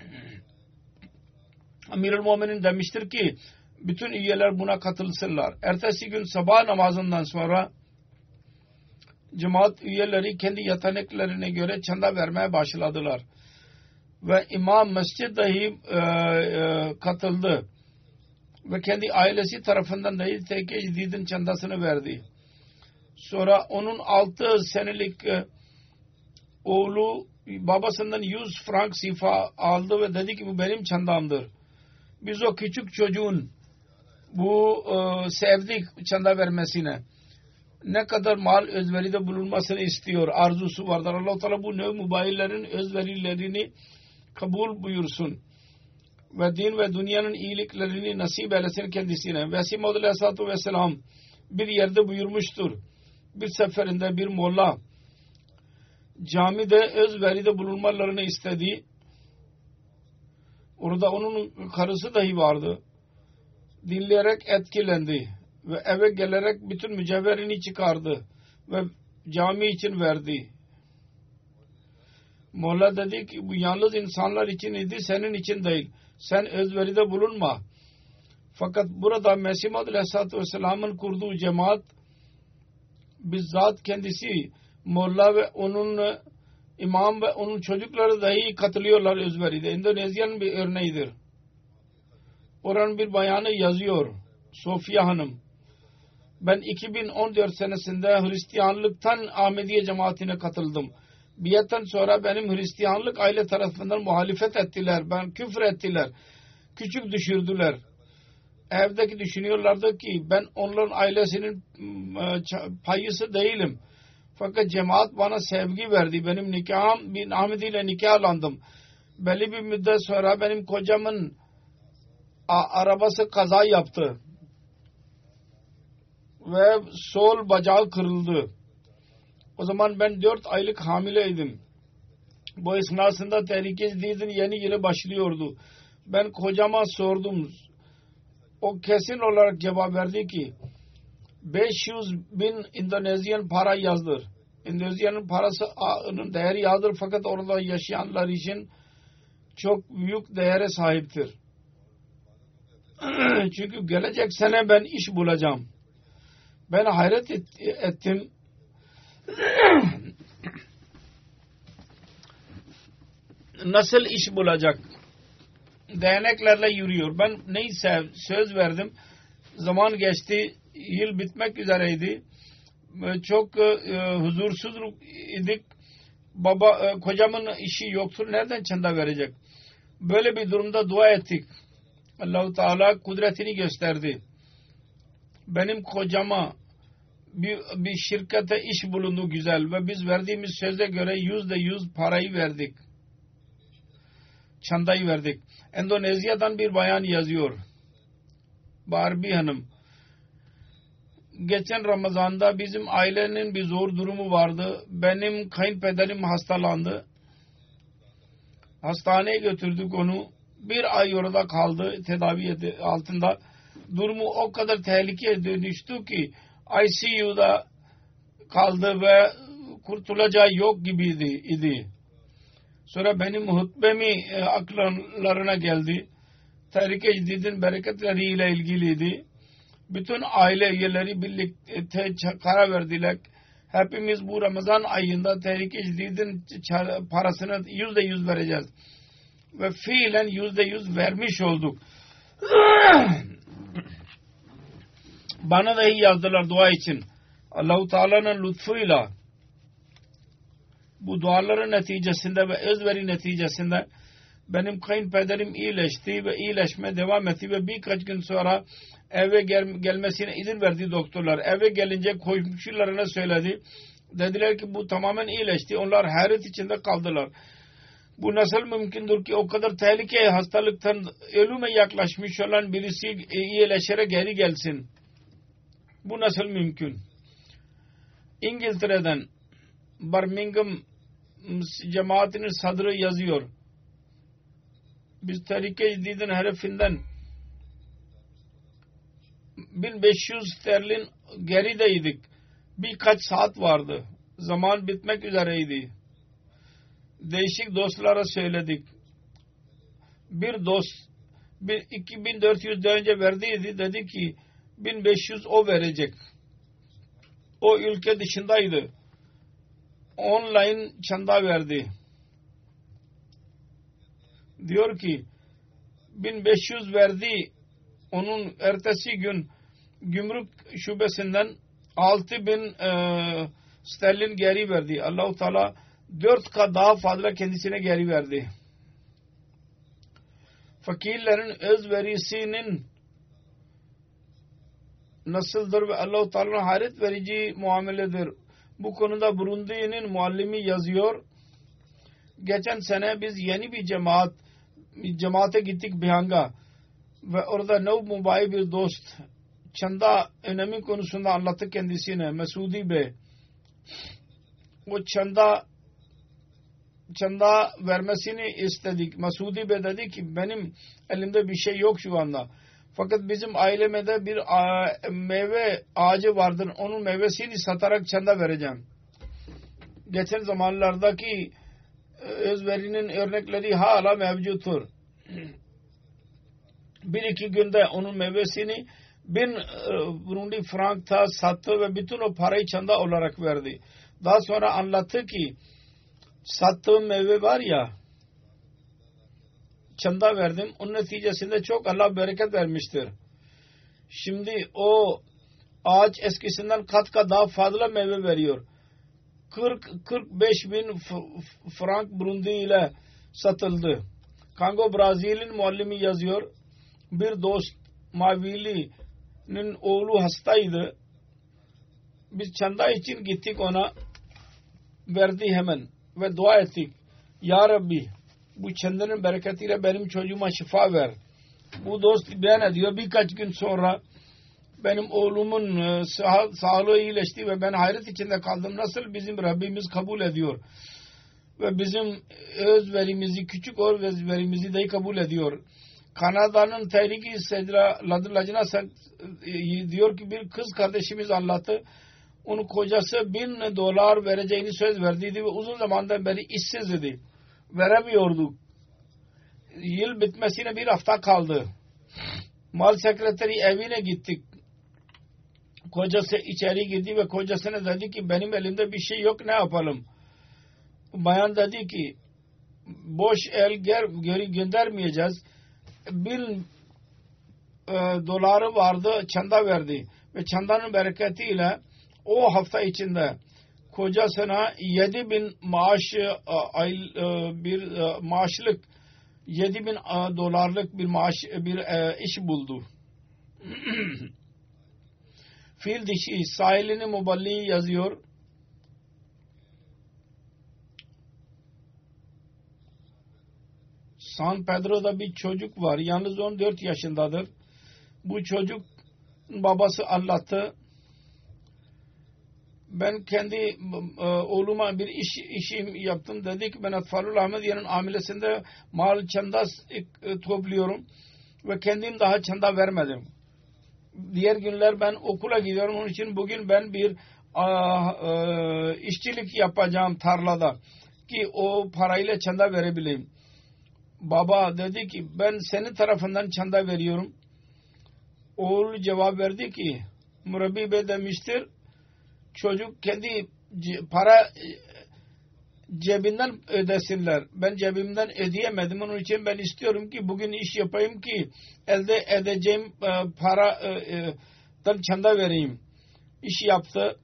[COUGHS] Amirul Mu'minin demiştir ki bütün üyeler buna katılsınlar. Ertesi gün sabah namazından sonra cemaat üyeleri kendi yeteneklerine göre çanda vermeye başladılar. Ve imam mescid dahi e, e, katıldı. Ve kendi ailesi tarafından dahi teke cididin çandasını verdi. Sonra onun altı senelik e, oğlu babasından 100 frank sifa aldı ve dedi ki bu benim çandamdır. Biz o küçük çocuğun bu e, sevdik çanda vermesine ne kadar mal özveride bulunmasını istiyor. Arzusu vardır. allah Teala bu növ mübayillerin özverilerini kabul buyursun. Ve din ve dünyanın iyiliklerini nasip eylesin kendisine. Vesim Aleyhisselatü Vesselam bir yerde buyurmuştur. Bir seferinde bir molla camide özveride bulunmalarını istedi. Orada onun karısı dahi vardı. Dinleyerek etkilendi ve eve gelerek bütün mücevherini çıkardı ve cami için verdi. Molla dedi ki bu yalnız insanlar için idi senin için değil. Sen özveride bulunma. Fakat burada Mesih Aleyhisselatü Vesselam'ın kurduğu cemaat bizzat kendisi Molla ve onun imam ve onun çocukları dahi katılıyorlar özveride. Endonezya'nın bir örneğidir. Oranın bir bayanı yazıyor. Sofia Hanım. Ben 2014 senesinde Hristiyanlıktan Ahmediye cemaatine katıldım. Biyetten sonra benim Hristiyanlık aile tarafından muhalefet ettiler. Ben küfür ettiler. Küçük düşürdüler. Evdeki düşünüyorlardı ki ben onların ailesinin payısı değilim. Fakat cemaat bana sevgi verdi. Benim nikahım bin Ahmet ile nikahlandım. Belli bir müddet sonra benim kocamın arabası kaza yaptı. Ve sol bacağı kırıldı. O zaman ben dört aylık hamileydim. Bu esnasında tehlike Cidid'in yeni yeni başlıyordu. Ben kocama sordum. O kesin olarak cevap verdi ki 500 bin İndonezyan para yazdır. İndonezya'nın parasının değeri yazdır fakat orada yaşayanlar için çok büyük değere sahiptir. [CLEARS THROAT] Çünkü gelecek sene ben iş bulacağım. Ben hayret et, ettim. [CLEARS THROAT] Nasıl iş bulacak? Değneklerle yürüyor. Ben neyse söz verdim. Zaman geçti. Yıl bitmek üzereydi. Çok e, huzursuz idik. Baba, e, kocamın işi yoktur. Nereden çanda verecek? Böyle bir durumda dua ettik. Allahu Teala kudretini gösterdi. Benim kocama bir, bir şirkete iş bulundu güzel ve biz verdiğimiz söze göre yüzde yüz parayı verdik. Çandayı verdik. Endonezya'dan bir bayan yazıyor. Barbie Hanım. Geçen Ramazan'da bizim ailenin bir zor durumu vardı. Benim kayınpederim hastalandı. Hastaneye götürdük onu. Bir ay orada kaldı tedavi altında. Durumu o kadar tehlikeye dönüştü ki ICU'da kaldı ve kurtulacağı yok gibiydi. Idi. Sonra benim hutbemi e, akıllarına geldi. Tehlike Cidid'in bereketleriyle ilgiliydi. Bütün aile üyeleri birlikte karar verdiler. Hepimiz bu Ramazan ayında Tehlike Cidid'in parasını yüzde yüz vereceğiz. Ve fiilen yüzde yüz vermiş olduk. [CLEARS THROAT] Bana da iyi yazdılar dua için. Allahu Teala'nın lütfuyla bu duaların neticesinde ve özveri neticesinde benim kayınpederim iyileşti ve iyileşme devam etti ve birkaç gün sonra eve gel gelmesine izin verdi doktorlar. Eve gelince komşularına söyledi. Dediler ki bu tamamen iyileşti. Onlar hayret içinde kaldılar. Bu nasıl mümkündür ki o kadar tehlikeli hastalıktan ölüme yaklaşmış olan birisi iyileşerek geri gelsin? Bu nasıl mümkün? İngiltere'den Birmingham cemaatinin sadrı yazıyor. Biz Tehrike Cidid'in hedefinden 1500 sterlin gerideydik. Birkaç saat vardı. Zaman bitmek üzereydi. Değişik dostlara söyledik. Bir dost bir 2400 de önce verdiydi. Dedi ki 1500 o verecek. O ülke dışındaydı. Online çanda verdi. Diyor ki 1500 verdi. Onun ertesi gün gümrük şubesinden 6000 e, sterlin geri verdi. Allahu Teala 4 kat daha fazla kendisine geri verdi. Fakirlerin özverisinin nasıldır ve Allah-u Teala'nın hayret verici muameledir. Bu konuda Burundi'nin muallimi yazıyor. Geçen sene biz yeni bir cemaat cemaate gittik Bihanga ve orada Nev Mubayi bir dost çanda önemi konusunda anlattı kendisine Mesudi Bey. O çanda çanda vermesini istedik. Mesudi Bey dedi ki benim elimde bir şey yok şu anda. Fakat bizim ailemde bir meyve ağacı vardır. Onun meyvesini satarak çanda vereceğim. Geçen zamanlardaki özverinin örnekleri hala mevcuttur. [CLEARS THROAT] Bir iki günde onun meyvesini bin Burundi frankta sattı ve bütün o parayı çanda olarak verdi. Daha sonra anlattı ki sattığım meyve var ya çanda verdim. Onun neticesinde çok Allah bereket vermiştir. Şimdi o ağaç eskisinden kat kat daha fazla meyve veriyor. 40-45 bin frank Burundi ile satıldı. Kongo Brazil'in muallimi yazıyor. Bir dost Mavili'nin oğlu hastaydı. Biz çanda için gittik ona. Verdi hemen ve dua ettik. Ya Rabbi bu çandanın bereketiyle benim çocuğuma şifa ver. Bu dost beyan ediyor. Birkaç gün sonra benim oğlumun e, sağ, sağlığı iyileşti ve ben hayret içinde kaldım. Nasıl bizim Rabbimiz kabul ediyor. Ve bizim özverimizi, küçük özverimizi de kabul ediyor. Kanada'nın Tehriki Sedra Lacına e, diyor ki bir kız kardeşimiz anlattı. Onun kocası bin dolar vereceğini söz verdiydi ve uzun zamandan beri işsizdi. Veremiyordu. Yıl bitmesine bir hafta kaldı. Mal sekreteri evine gittik. Kocası içeri girdi ve kocasına dedi ki benim elimde bir şey yok ne yapalım. Bayan dedi ki boş el geri göndermeyeceğiz. Bin e, doları vardı çanda verdi. Ve çandanın bereketiyle o hafta içinde kocasına yedi bin maaş ay, bir maaşlık yedi bin dolarlık bir maaş bir iş buldu. [CLEARS THROAT] Fil dişi sahilini muballi yazıyor. San Pedro'da bir çocuk var. Yalnız 14 yaşındadır. Bu çocuk babası anlattı ben kendi e, oğluma bir iş işim yaptım dedik ben Atfalul Ahmediye'nin amilesinde mal çanda e, topluyorum ve kendim daha çanda vermedim. Diğer günler ben okula gidiyorum onun için bugün ben bir a, e, işçilik yapacağım tarlada ki o parayla çanda verebileyim. Baba dedi ki ben senin tarafından çanda veriyorum. Oğul cevap verdi ki Murabbi Bey demiştir çocuk kendi para e, cebinden ödesinler. Ben cebimden ödeyemedim. Onun için ben istiyorum ki bugün iş yapayım ki elde edeceğim e, paradan e, çanda vereyim. İş yaptı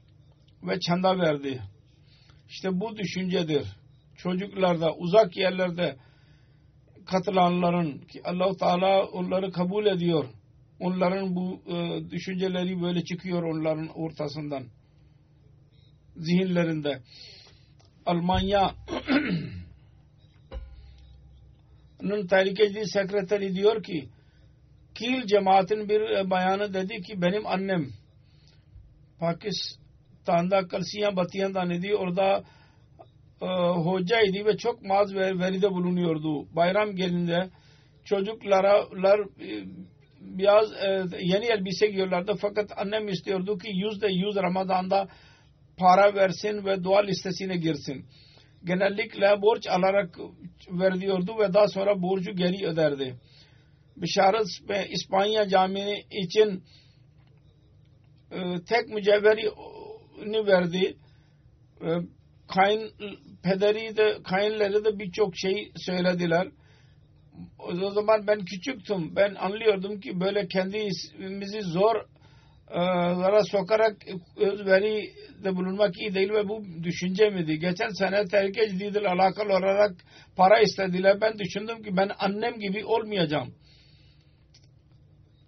ve çanda verdi. İşte bu düşüncedir. Çocuklarda, uzak yerlerde katılanların ki allah Teala onları kabul ediyor. Onların bu düşünceleri böyle çıkıyor onların ortasından zihinlerinde. Almanya'nın [CLEARS THROAT] tehlikeli sekreteri diyor ki Kil cemaatin bir bayanı dedi ki benim annem Pakistan Kabristan'da Kalsiyan Batiyan'dan idi. Orada e, hocaydı ve çok maz ve veride bulunuyordu. Bayram gelinde çocuklara e, biraz e, yeni elbise giyiyorlardı fakat annem istiyordu ki yüzde yüz Ramazan'da para versin ve dua listesine girsin. Genellikle borç alarak veriyordu ve daha sonra borcu geri öderdi. Bişaret ve İspanya Camii için e, tek mücevherini verdi. E, kayın pederi de kayınları da birçok şey söylediler. O zaman ben küçüktüm. Ben anlıyordum ki böyle kendimizi zor zara sokarak özveri de bulunmak iyi değil ve bu düşünce miydi? Geçen sene terk ciddiyle alakalı olarak para istediler. Ben düşündüm ki ben annem gibi olmayacağım.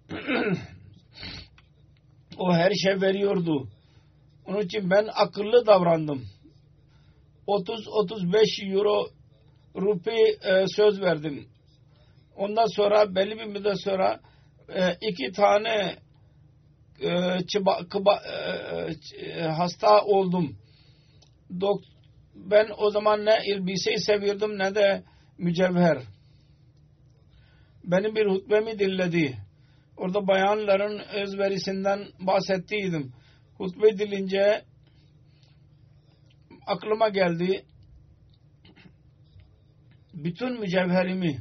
[CLEARS THROAT] o her şey veriyordu. Onun için ben akıllı davrandım. 30-35 euro rupi e, söz verdim. Ondan sonra belli bir müddet sonra e, iki tane e, çıba, kıba, e, hasta oldum. Dok, ben o zaman ne elbiseyi seviyordum ne de mücevher. Benim bir hutbemi dinledi. Orada bayanların özverisinden bahsettiydim. Hutbe dilince aklıma geldi. Bütün mücevherimi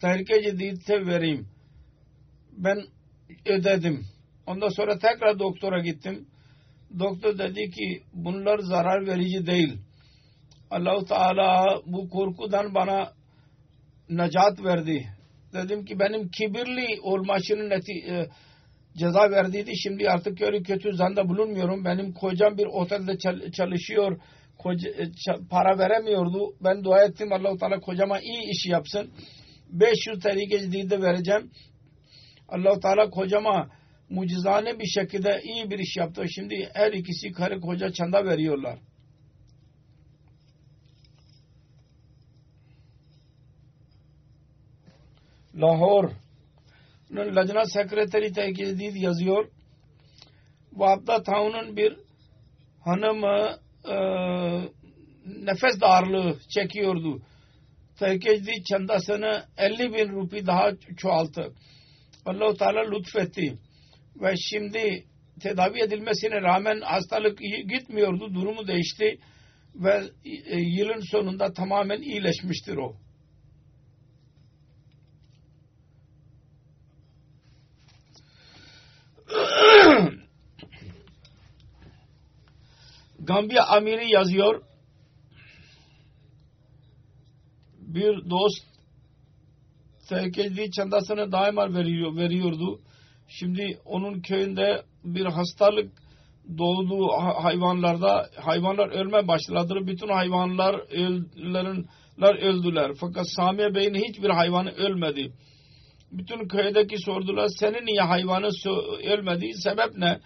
tehlike ciddiyete vereyim. Ben ödedim. Ondan sonra tekrar doktora gittim. Doktor dedi ki bunlar zarar verici değil. Allahu Teala bu korkudan bana necat verdi. Dedim ki benim kibirli olmasının neti, e, ceza verdiydi. Şimdi artık kötü kötü zanda bulunmuyorum. Benim kocam bir otelde çalışıyor. Koca, e, para veremiyordu. Ben dua ettim Allah-u Teala kocama iyi iş yapsın. 500 terike de vereceğim. Allah-u Teala kocama mucizane bir şekilde iyi bir iş yaptı. Şimdi her ikisi karı koca çanda veriyorlar. Lahore Lajna Sekreteri Tehkidid yazıyor. Vapta Taun'un bir hanım e, nefes darlığı çekiyordu. Tehkidid çandasını 50 bin rupi daha çoğalttı. Allah-u Teala lütfetti. Ve şimdi tedavi edilmesine rağmen hastalık gitmiyordu. Durumu değişti. Ve e, yılın sonunda tamamen iyileşmiştir o. [CLEARS THROAT] Gambiya amiri yazıyor. Bir dost tehlikeli çandasını daima veriyor, veriyordu. Şimdi onun köyünde bir hastalık doğdu hayvanlarda. Hayvanlar ölme başladı. Bütün hayvanlar öldüler, öldüler. Fakat Samiye Bey'in hiçbir hayvanı ölmedi. Bütün köydeki sordular senin niye hayvanı ölmedi? Sebep ne?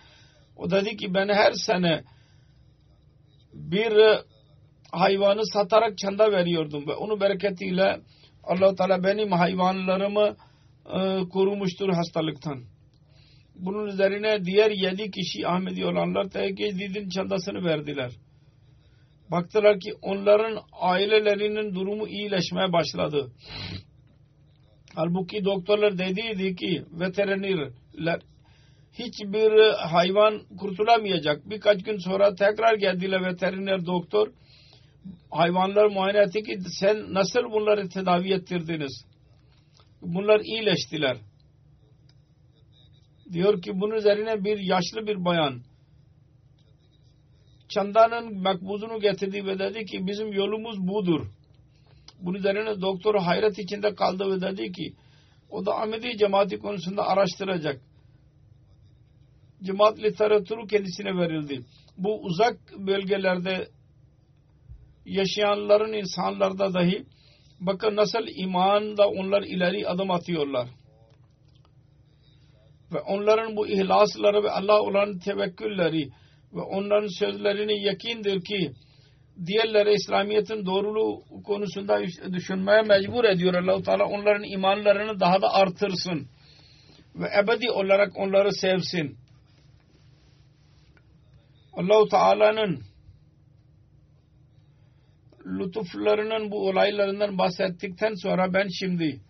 O dedi ki ben her sene bir hayvanı satarak çanda veriyordum ve onun bereketiyle allah Teala benim hayvanlarımı e, korumuştur hastalıktan. Bunun üzerine diğer yedi kişi Ahmedi olanlar tehdidin çandasını verdiler. Baktılar ki onların ailelerinin durumu iyileşmeye başladı. Halbuki doktorlar dediydi ki veterinerler hiçbir hayvan kurtulamayacak. Birkaç gün sonra tekrar geldiler veteriner doktor. Hayvanlar muayene etti ki sen nasıl bunları tedavi ettirdiniz? Bunlar iyileştiler. Diyor ki bunun üzerine bir yaşlı bir bayan çandanın makbuzunu getirdi ve dedi ki bizim yolumuz budur. Bunun üzerine doktor hayret içinde kaldı ve dedi ki o da Ahmedi cemaati konusunda araştıracak cemaat literatürü kendisine verildi. Bu uzak bölgelerde yaşayanların insanlarda dahi bakın nasıl imanda onlar ileri adım atıyorlar. Ve onların bu ihlasları ve Allah olan tevekkülleri ve onların sözlerini yakindir ki diğerleri İslamiyet'in doğruluğu konusunda düşünmeye mecbur ediyor. Allah-u Teala onların imanlarını daha da artırsın ve ebedi olarak onları sevsin. Allahu Teala'nın lütuflarının bu olaylarından bahsettikten sonra ben şimdi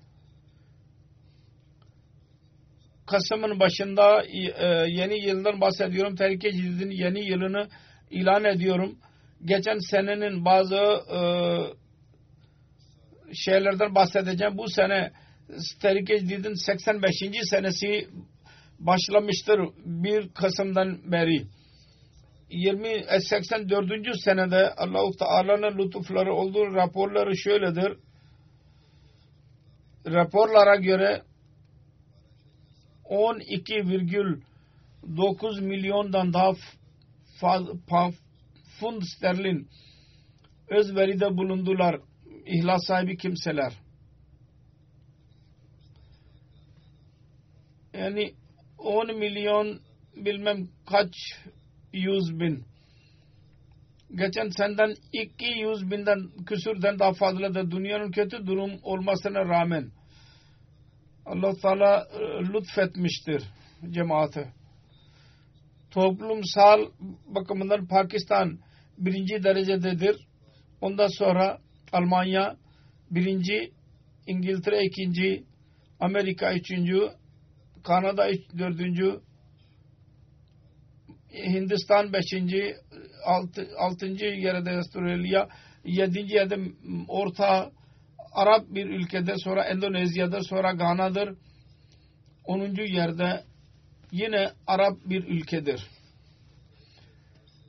Kasım'ın başında e, yeni yıldan bahsediyorum. Tehlike Cidid'in yeni yılını ilan ediyorum. Geçen senenin bazı e, şeylerden bahsedeceğim. Bu sene Tehlike Cidid'in 85. senesi başlamıştır 1 Kasım'dan beri. 20 84. senede Allahu Teala'nın lütufları olduğu raporları şöyledir. Raporlara göre 12,9 milyondan daha fund sterlin özveride bulundular ihlas sahibi kimseler. Yani 10 milyon bilmem kaç yüz bin. Geçen senden 200 binden küsürden daha fazla da dünyanın kötü durum olmasına rağmen allah Teala lütfetmiştir cemaate. Toplumsal bakımından Pakistan birinci derecededir. Ondan sonra Almanya birinci, İngiltere ikinci, Amerika üçüncü, Kanada dördüncü, Hindistan beşinci, altı, altıncı yerde Avustralya, yedinci yerde Orta Arap bir ülkede sonra Endonezya'da sonra Gana'dır. Onuncu yerde yine Arap bir ülkedir.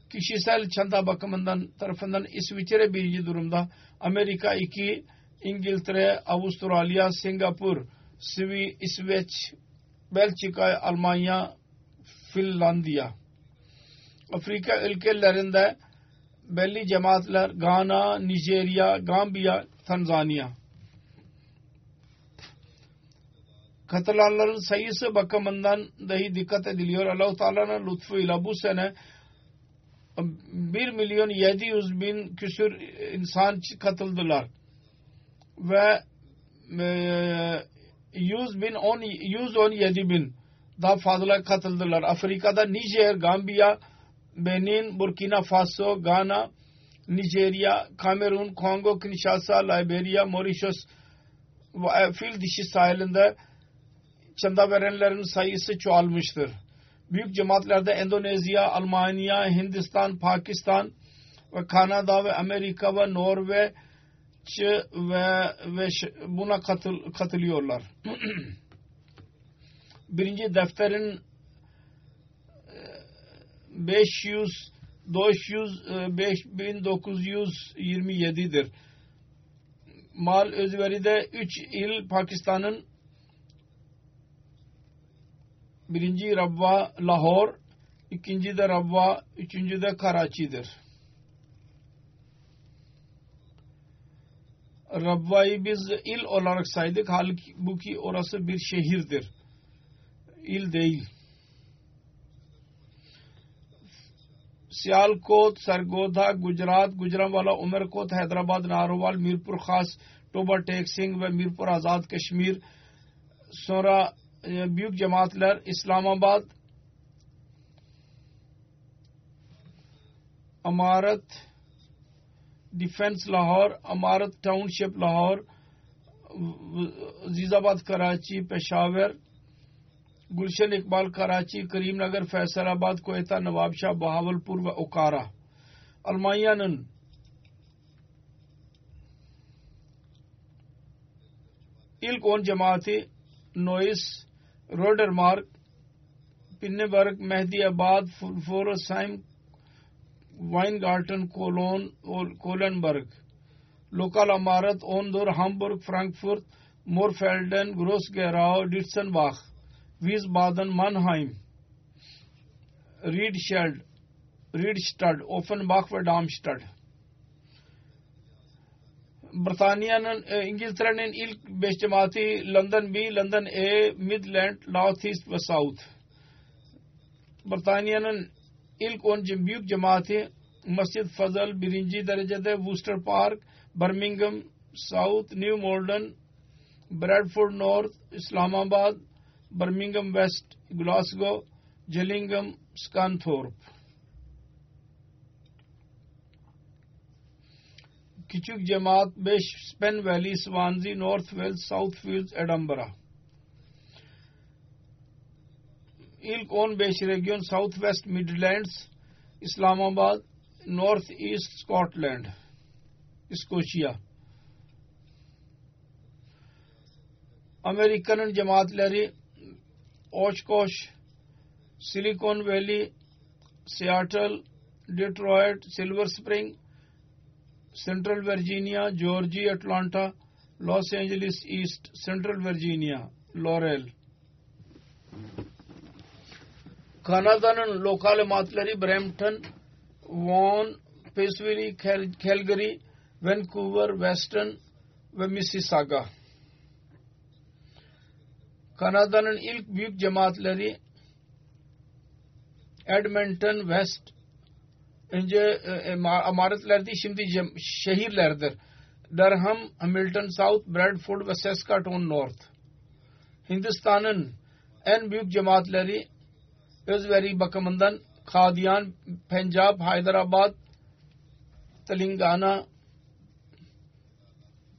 Kişisel çanta bakımından tarafından İsviçre birinci durumda, Amerika iki, İngiltere, Avustralya, Singapur, Svi, İsveç, Belçika, Almanya, Finlandiya. Afrika ülkelerinde belli cemaatler Gana, Nijerya, Gambiya, Tanzanya. Katılanların sayısı bakımından dahi dikkat ediliyor. Allah-u Teala'nın lütfuyla bu sene 1 milyon 700 bin küsür insan katıldılar. Ve 100 bin 10, 117 bin daha fazla katıldılar. Afrika'da Nijer, Gambiya, Benin, Burkina Faso, Ghana, Nijerya, Kamerun, Kongo, Kinshasa, Liberia, Mauritius ve fil dişi sahilinde çanda verenlerin sayısı çoğalmıştır. Büyük cemaatlerde Endonezya, Almanya, Hindistan, Pakistan ve Kanada ve Amerika ve Norveç ve, ve buna katıl, katılıyorlar. [CLEARS THROAT] Birinci defterin 500 500 5927'dir. Mal özveride 3 il Pakistan'ın birinci Rabva Lahore, ikinci de Rabva, üçüncü de Karachi'dir. Rabva'yı biz il olarak saydık. Halbuki orası bir şehirdir. İl değil. سیال کوت سرگودھا گجرات گجرانوالا عمر کوت حیدرآباد، ناروال، میرپور، خاص ٹوبا ٹیک سنگھ و میرپور آزاد کشمیر، سورا، بیوک جماعت لہر اسلام آباد، امارت ڈیفینس لاہور، امارت ٹاؤن شپ لاہور عزیز آباد، کراچی، پشاور گلشن اقبال کراچی، کریم نگر، فیصل آباد کوئتا نواب شاہ بہاول پور و اوکارا۔ المائیا نن۔ الکون جماعت نوئس، روڈر مارک پن برگ، مہدی آباد فورسائم وائن گارٹن کولون کولن برگ لوکل عمارت اوندور ہمبرگ فرانکفورت، مورفیلڈن، گروس گہراؤ ڈٹسن باخ ویز بادن منہائم ریڈ شیلڈ، ریڈ اوپن باقاڈ برطانیہ لندن بی، لندن اے مید لینڈ نارتھ ایسٹ ساؤتھ۔ برطانیہ ان ایل کون جمبیوک جماعتیں مسجد فضل، برنجی دے، ووسٹر پارک برمنگم ساؤتھ، نیو مولڈن بریڈ فورڈ نارتھ، اسلام آباد۔ برمنگم ویسٹ، گلاسگو جلنگم سکانتھورپ۔ کچک جماعت بیش اسپین ویلی، سوانزی، نارتھ ویلز، ساؤتھ ویلز ایڈمبرا ایلکون بیش ریگیون، ساؤتھ ویسٹ میڈلینڈز، اسلام آباد، نارتھ ایسٹ اسکاٹ لینڈ اسکوشیا۔ امریکن جماعت لہری اوچکوش سلیکون ویلی، سیاٹل، ڈیٹرائٹ، سلور سپرنگ سینٹرل ورجینیا، جورجی، اٹلانٹا، لاس اینجلس ایسٹ سینٹرل ورجینیا، لوریل۔ کانادانن لوکال ماتلری، برمپٹن، وان پیسویری کھیلگری، وینکوور ویسٹن و مسیساگا۔ Kanada'nın ilk büyük cemaatleri Edmonton, West, önce e, amaretlerdi şimdi şehirlerdir. Durham, Hamilton South, Bradford ve Saskatoon North. Hindistan'ın en büyük cemaatleri özveri bakımından Kadiyan, Punjab, Hyderabad, Telangana,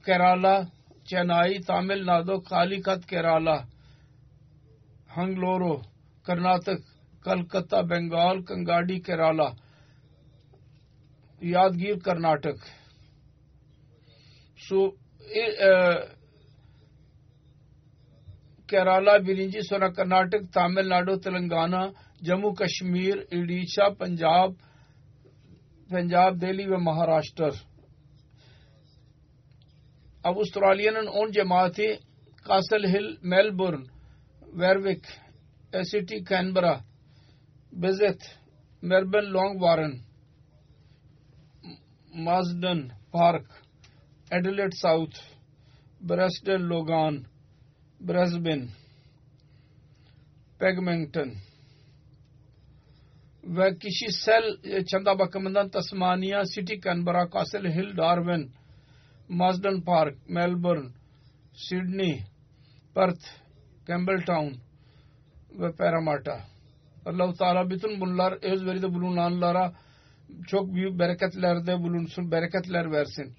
Kerala, Chennai, Tamil Nadu, Calicut, ہنگلورو، کرناٹک، کلکتہ، بنگال کنگاڑی کیرالا یادگیر کرناٹک۔ سو کیرالا برنجی، سونا کرناٹک، تامل ناڈو، تلنگانہ، جموں، کشمیر، اڈیشہ، پنجاب پنجاب، دہلی و مہاراشٹر۔ اب آسٹریلین ان جماعتیں، کاسل ہل، میلبورن۔ ویروک ایسیٹی کینبرا بزت میربن لانگ وارن مازڈن پارک ایڈلیٹ ساؤتھ برسڈن لوگان برسبن پیگمنگٹن ویکیشی سیل چندہ بکمندن تسمانیا سٹی کینبرا کاسل ہل ڈارون مازڈن پارک میلبرن سڈنی پرتھ Campbelltown ve Parramatta. Allah-u Teala bütün bunlar özveride bulunanlara çok büyük bereketlerde bulunsun, bereketler versin.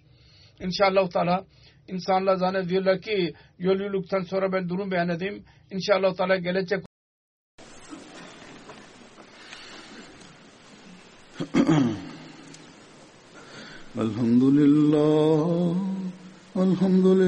İnşallah Teala insanlar zannediyorlar ki yolculuktan sonra ben durum beyan edeyim. İnşallah Teala gelecek [CLEARS THROAT] Elhamdülillah Elhamdülillah